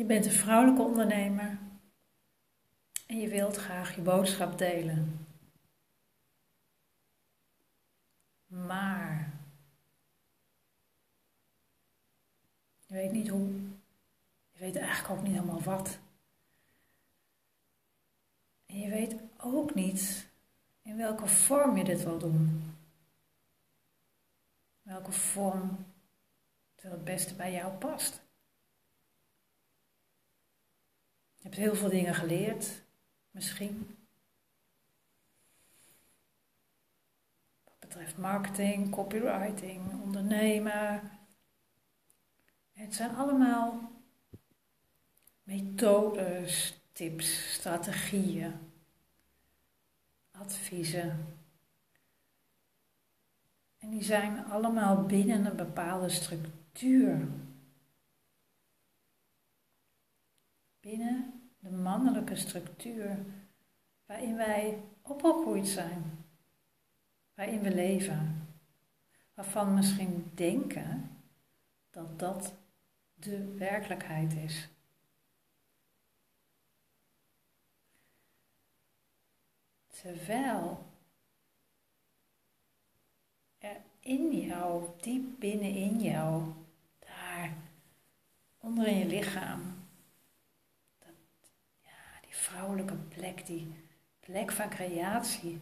Je bent een vrouwelijke ondernemer en je wilt graag je boodschap delen. Maar je weet niet hoe. Je weet eigenlijk ook niet helemaal wat. En je weet ook niet in welke vorm je dit wil doen. Welke vorm het beste bij jou past. Je hebt heel veel dingen geleerd, misschien. Wat betreft marketing, copywriting, ondernemen. Het zijn allemaal methodes, tips, strategieën, adviezen. En die zijn allemaal binnen een bepaalde structuur. Binnen de mannelijke structuur waarin wij opgegroeid zijn, waarin we leven, waarvan misschien denken dat dat de werkelijkheid is. Terwijl er in jou, diep binnenin jou, daar onder in je lichaam, vrouwelijke plek, die plek van creatie,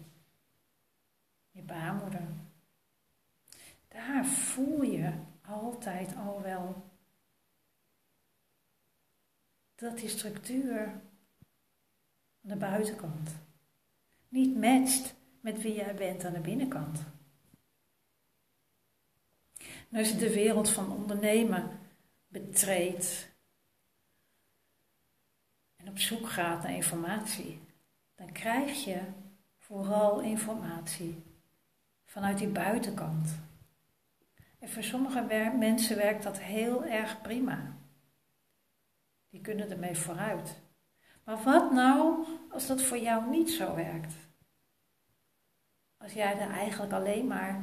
je baarmoeder. Daar voel je altijd al wel dat die structuur aan de buitenkant niet matcht met wie jij bent aan de binnenkant. En als je de wereld van ondernemen betreedt, op zoek gaat naar informatie, dan krijg je vooral informatie vanuit die buitenkant. En voor sommige mensen werkt dat heel erg prima. Die kunnen ermee vooruit. Maar wat nou als dat voor jou niet zo werkt? Als jij er eigenlijk alleen maar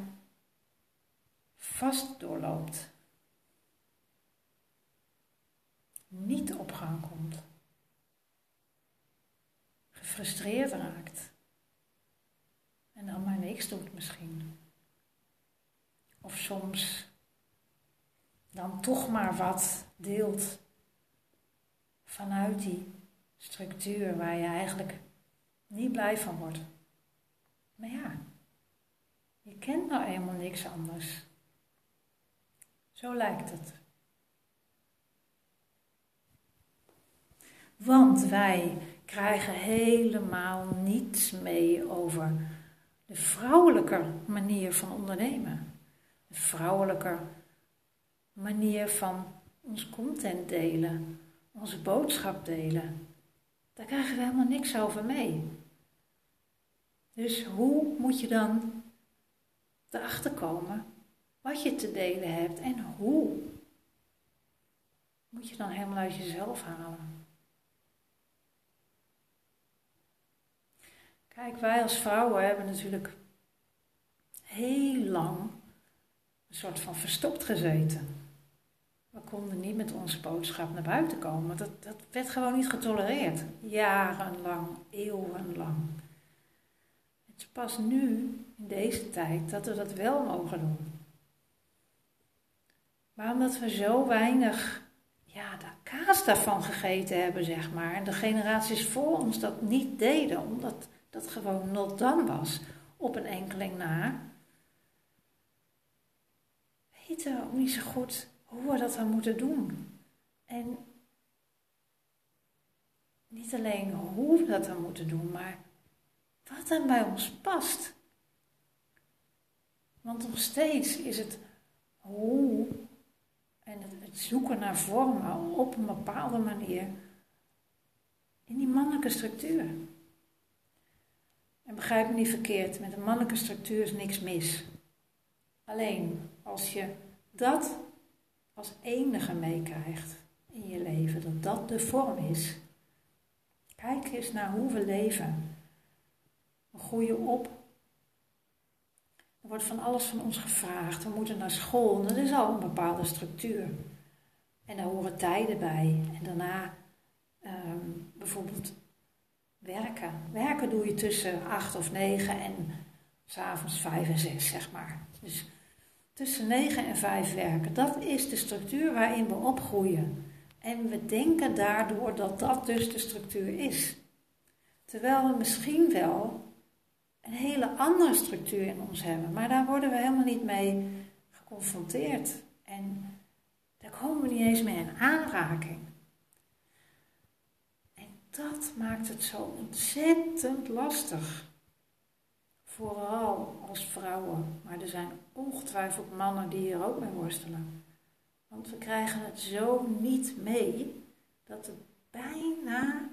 vast doorloopt. Niet op gang komt gefrustreerd raakt. En dan maar niks doet misschien. Of soms dan toch maar wat deelt vanuit die structuur waar je eigenlijk niet blij van wordt. Maar ja, je kent nou eenmaal niks anders. Zo lijkt het. Want wij krijgen helemaal niets mee over de vrouwelijke manier van ondernemen. De vrouwelijke manier van ons content delen, onze boodschap delen. Daar krijgen we helemaal niks over mee. Dus hoe moet je dan erachter komen wat je te delen hebt en hoe? Moet je dan helemaal uit jezelf halen. Kijk, wij als vrouwen hebben natuurlijk heel lang een soort van verstopt gezeten. We konden niet met onze boodschap naar buiten komen. Dat, dat werd gewoon niet getolereerd. Jarenlang, eeuwenlang. Het is pas nu, in deze tijd, dat we dat wel mogen doen. Maar omdat we zo weinig ja, kaas daarvan gegeten hebben, zeg maar. En de generaties voor ons dat niet deden, omdat dat gewoon not dan was, op een enkeling na, weten ook niet zo goed hoe we dat dan moeten doen. En niet alleen hoe we dat dan moeten doen, maar wat dan bij ons past. Want nog steeds is het hoe en het, het zoeken naar vormen op een bepaalde manier in die mannelijke structuur. En begrijp me niet verkeerd, met een mannelijke structuur is niks mis. Alleen als je dat als enige meekrijgt in je leven, dat dat de vorm is. Kijk eens naar hoe we leven. We groeien op. Er wordt van alles van ons gevraagd. We moeten naar school. Dat is al een bepaalde structuur. En daar horen tijden bij. En daarna ehm, bijvoorbeeld werken. Werken doe je tussen acht of negen en s'avonds vijf en zes, zeg maar. Dus tussen negen en vijf werken. Dat is de structuur waarin we opgroeien. En we denken daardoor dat dat dus de structuur is. Terwijl we misschien wel een hele andere structuur in ons hebben, maar daar worden we helemaal niet mee geconfronteerd. En daar komen we niet eens mee in aanraking. Dat maakt het zo ontzettend lastig. Vooral als vrouwen, maar er zijn ongetwijfeld mannen die hier ook mee worstelen. Want we krijgen het zo niet mee dat het bijna,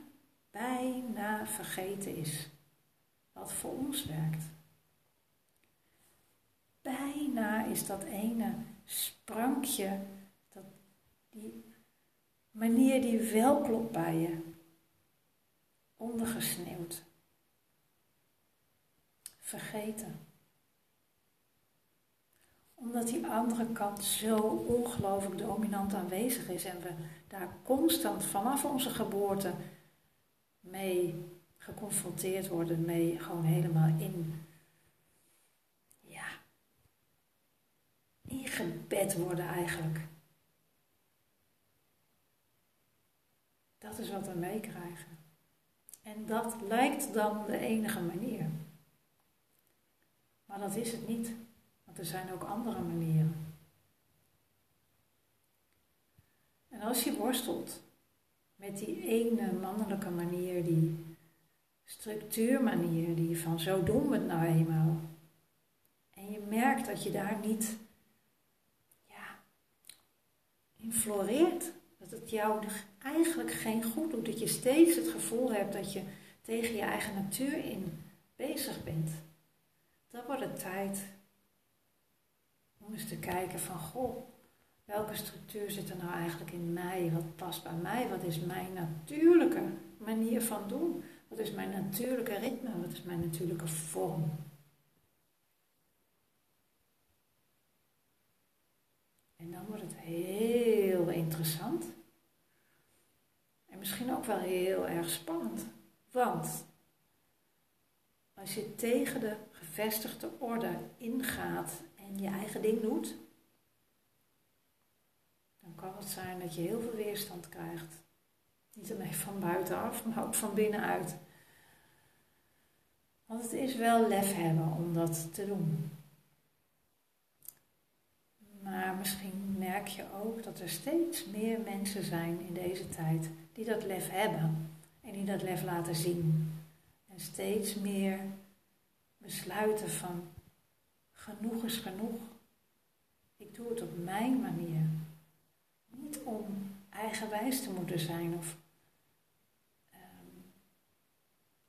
bijna vergeten is wat voor ons werkt. Bijna is dat ene sprankje, dat, die manier die wel klopt bij je, ondergesneeuwd. Vergeten omdat die andere kant zo ongelooflijk dominant aanwezig is en we daar constant vanaf onze geboorte mee geconfronteerd worden, mee gewoon helemaal in, ja, ingebed worden eigenlijk. Dat is wat we meekrijgen. En dat lijkt dan de enige manier. Maar dat is het niet. Want er zijn ook andere manieren. En als je worstelt met die ene mannelijke manier, die structuurmanier, die van zo doen we het nou eenmaal. En je merkt dat je daar niet ja, in floreert. Dat het jou eigenlijk geen goed doet. Dat je steeds het gevoel hebt dat je tegen je eigen natuur in bezig bent. Dan wordt het tijd om eens te kijken van, goh, welke structuur zit er nou eigenlijk in mij? Wat past bij mij? Wat is mijn natuurlijke manier van doen? Wat is mijn natuurlijke ritme? Wat is mijn natuurlijke vorm? En dan wordt het heel interessant. En misschien ook wel heel erg spannend. Want als je tegen de gevestigde orde ingaat en je eigen ding doet, dan kan het zijn dat je heel veel weerstand krijgt. Niet alleen van buitenaf, maar ook van binnenuit. Want het is wel lef hebben om dat te doen. Maar misschien merk je ook dat er steeds meer mensen zijn in deze tijd die dat lef hebben en die dat lef laten zien. En steeds meer besluiten van genoeg is genoeg. Ik doe het op mijn manier. Niet om eigenwijs te moeten zijn of ehm,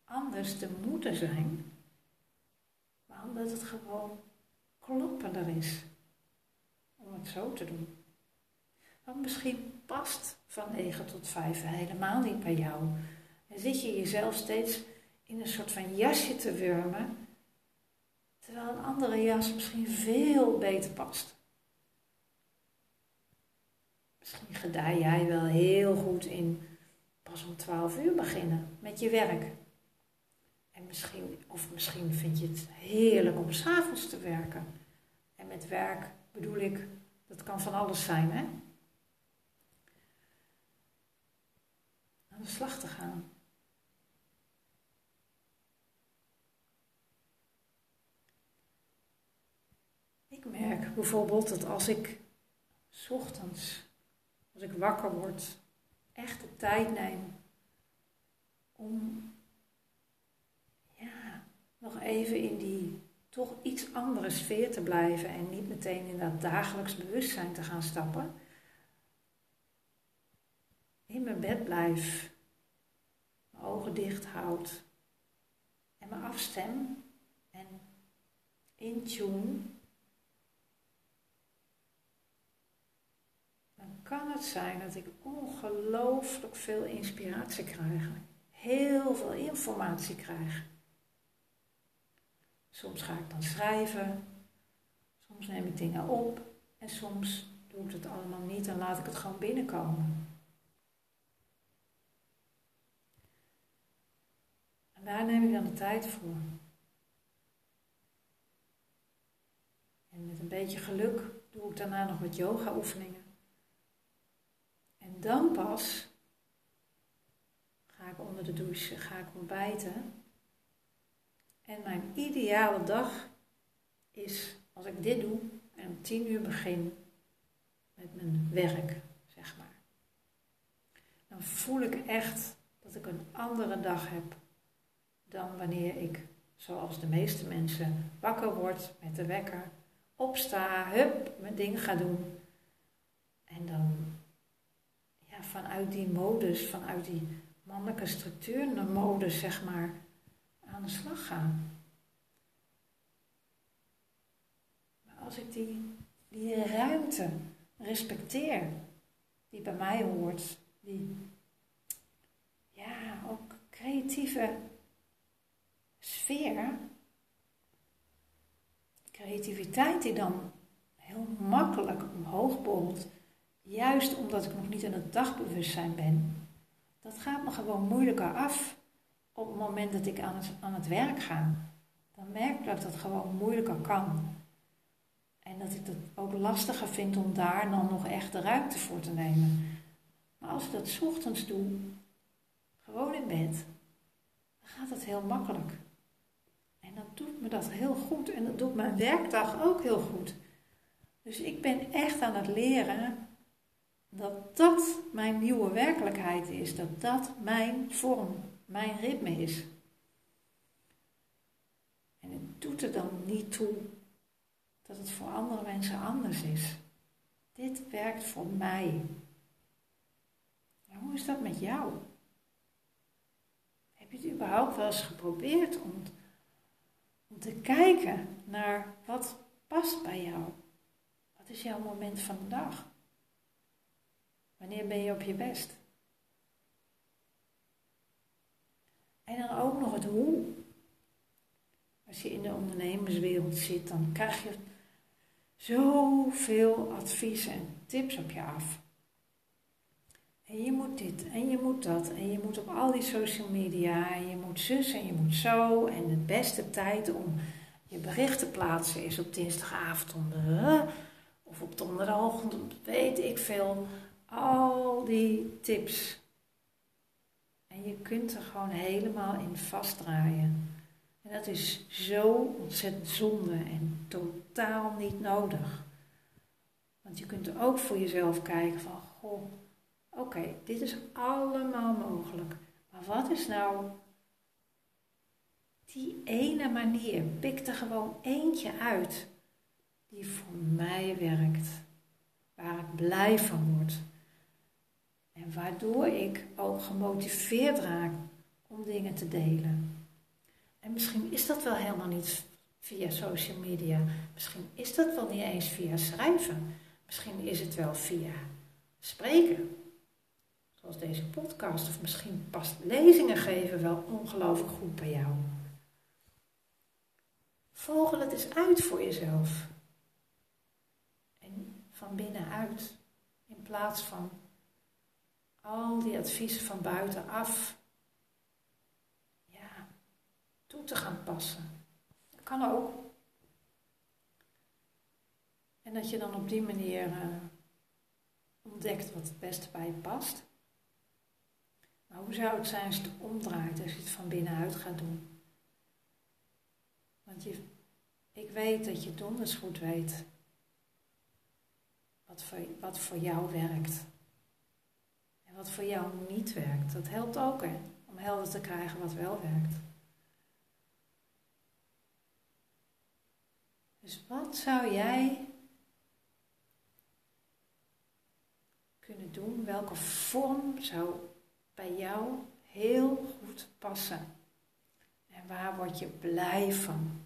anders te moeten zijn, maar omdat het gewoon kloppender is om het zo te doen. Want misschien past van 9 tot 5 helemaal niet bij jou. En zit je jezelf steeds in een soort van jasje te wurmen Terwijl een andere jas misschien veel beter past. Misschien gedij jij wel heel goed in pas om 12 uur beginnen met je werk. En misschien, of misschien vind je het heerlijk om s'avonds te werken. En met werk bedoel ik, dat kan van alles zijn, hè? Aan de slag te gaan. Ik merk bijvoorbeeld dat als ik s ochtends, als ik wakker word, echt de tijd neem om ja, nog even in die toch iets andere sfeer te blijven en niet meteen in dat dagelijks bewustzijn te gaan stappen. In mijn bed blijf, mijn ogen dicht houd en me afstem en in tune kan het zijn dat ik ongelooflijk veel inspiratie krijg. Heel veel informatie krijg. Soms ga ik dan schrijven, soms neem ik dingen op en soms doe ik het allemaal niet en laat ik het gewoon binnenkomen. En daar neem ik dan de tijd voor. En met een beetje geluk doe ik daarna nog wat yoga oefeningen. En dan pas ga ik onder de douche, ga ik ontbijten. En mijn ideale dag is als ik dit doe en om tien uur begin met mijn werk, zeg maar. Dan voel ik echt dat ik een andere dag heb dan wanneer ik, zoals de meeste mensen, wakker word met de wekker, opsta, hup, mijn ding ga doen. En dan ja, vanuit die modus, vanuit die mannelijke structuur, modus, zeg maar, aan de slag gaan. Maar als ik die, die ruimte respecteer, die bij mij hoort, die ja, ook creatieve sfeer, creativiteit die dan heel makkelijk omhoog borrelt, juist omdat ik nog niet in het dagbewustzijn ben, dat gaat me gewoon moeilijker af op het moment dat ik aan het, aan het werk ga. Dan merk ik dat dat gewoon moeilijker kan. En dat ik het ook lastiger vind om daar dan nog echt de ruimte voor te nemen. Maar als ik dat ochtends doe, gewoon in bed, dan gaat het heel makkelijk. En dan doet me dat heel goed en dat doet mijn werkdag ook heel goed. Dus ik ben echt aan het leren dat dat mijn nieuwe werkelijkheid is, dat dat mijn vorm, mijn ritme is. En het doet er dan niet toe dat het voor andere mensen anders is. Dit werkt voor mij. hoe is dat met jou? Heb je het überhaupt wel eens geprobeerd om, om te kijken naar wat past bij jou? Wat is jouw moment van de dag? Wanneer ben je op je best? En dan ook nog het hoe. Als je in de ondernemerswereld zit, dan krijg je zoveel advies en tips op je af. En je moet dit en je moet dat en je moet op al die social media en je moet zus en je moet zo. En de beste tijd om je bericht te plaatsen is op dinsdagavond of op donderdagochtend, weet ik veel. Al die tips. Je kunt er gewoon helemaal in vastdraaien. En dat is zo ontzettend zonde en totaal niet nodig. Want je kunt ook voor jezelf kijken van, goh, oké, dit is allemaal mogelijk. Maar wat is nou die ene manier? Pik er gewoon eentje uit die voor mij werkt. Waar ik blij van word. Waardoor ik ook gemotiveerd raak om dingen te delen. En misschien is dat wel helemaal niet via social media. Misschien is dat wel niet eens via schrijven. Misschien is het wel via spreken. Zoals deze podcast. Of misschien past lezingen geven wel ongelooflijk goed bij jou. Vogel het eens uit voor jezelf. En van binnenuit. In plaats van al die adviezen van buitenaf ja, toe te gaan passen. Dat kan ook. En dat je dan op die manier uh, ontdekt wat het beste bij je past. Maar hoe zou het zijn als je het omdraait, als je het van binnenuit gaat doen? Want je, ik weet dat je donders goed weet wat voor, wat voor jou werkt wat voor jou niet werkt. Dat helpt ook? Om helder te krijgen wat wel werkt. Dus wat zou jij kunnen doen? Welke vorm zou bij jou heel goed passen? En waar word je blij van?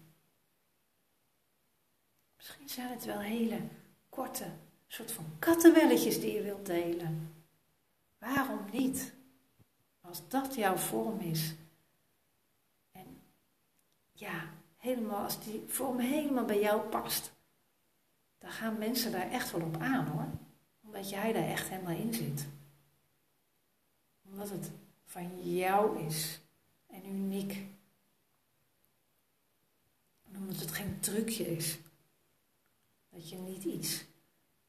Misschien zijn het wel hele korte, soort van kattenwelletjes die je wilt delen. Waarom niet? Als dat jouw vorm is. En ja, helemaal, als die vorm helemaal bij jou past, dan gaan mensen daar echt wel op aan hoor. Omdat jij daar echt helemaal in zit. Omdat het van jou is en uniek. En omdat het geen trucje is. Dat je niet iets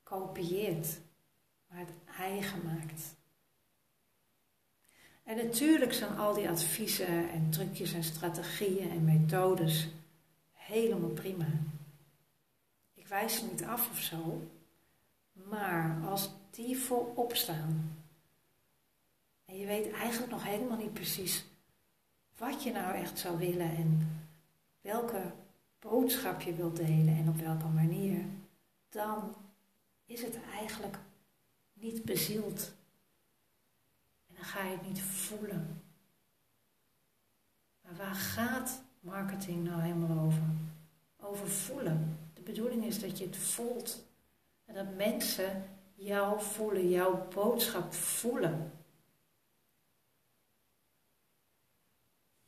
kopieert, maar het eigen maakt. En natuurlijk zijn al die adviezen en trucjes en strategieën en methodes helemaal prima. Ik wijs ze niet af of zo, maar als die voorop staan en je weet eigenlijk nog helemaal niet precies wat je nou echt zou willen en welke boodschap je wilt delen en op welke manier, dan is het eigenlijk niet bezield. En ga je het niet voelen. Maar waar gaat marketing nou helemaal over? Over voelen. De bedoeling is dat je het voelt. En dat mensen jou voelen, jouw boodschap voelen.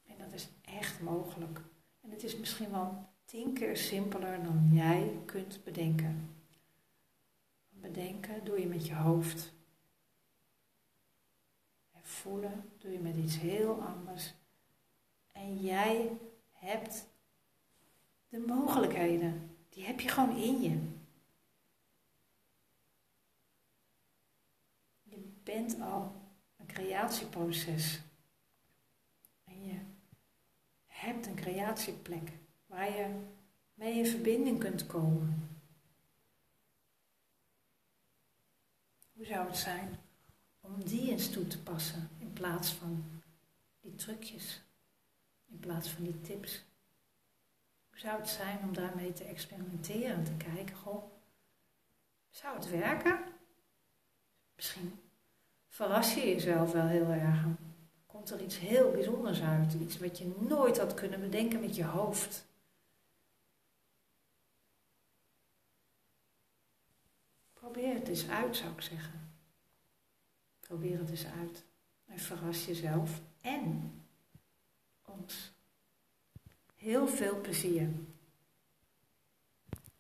En dat is echt mogelijk. En het is misschien wel tien keer simpeler dan jij kunt bedenken. Bedenken doe je met je hoofd. En voelen doe je met iets heel anders. En jij hebt de mogelijkheden. Die heb je gewoon in je. Je bent al een creatieproces. En je hebt een creatieplek waar je mee in verbinding kunt komen. Hoe zou het zijn om die eens toe te passen in plaats van die trucjes, in plaats van die tips? Hoe zou het zijn om daarmee te experimenteren, te kijken, goh, zou het werken? Misschien verras je jezelf wel heel erg. Komt er iets heel bijzonders uit, iets wat je nooit had kunnen bedenken met je hoofd. Probeer het eens uit, zou ik zeggen. Probeer het eens uit. En verras jezelf en ons. Heel veel plezier.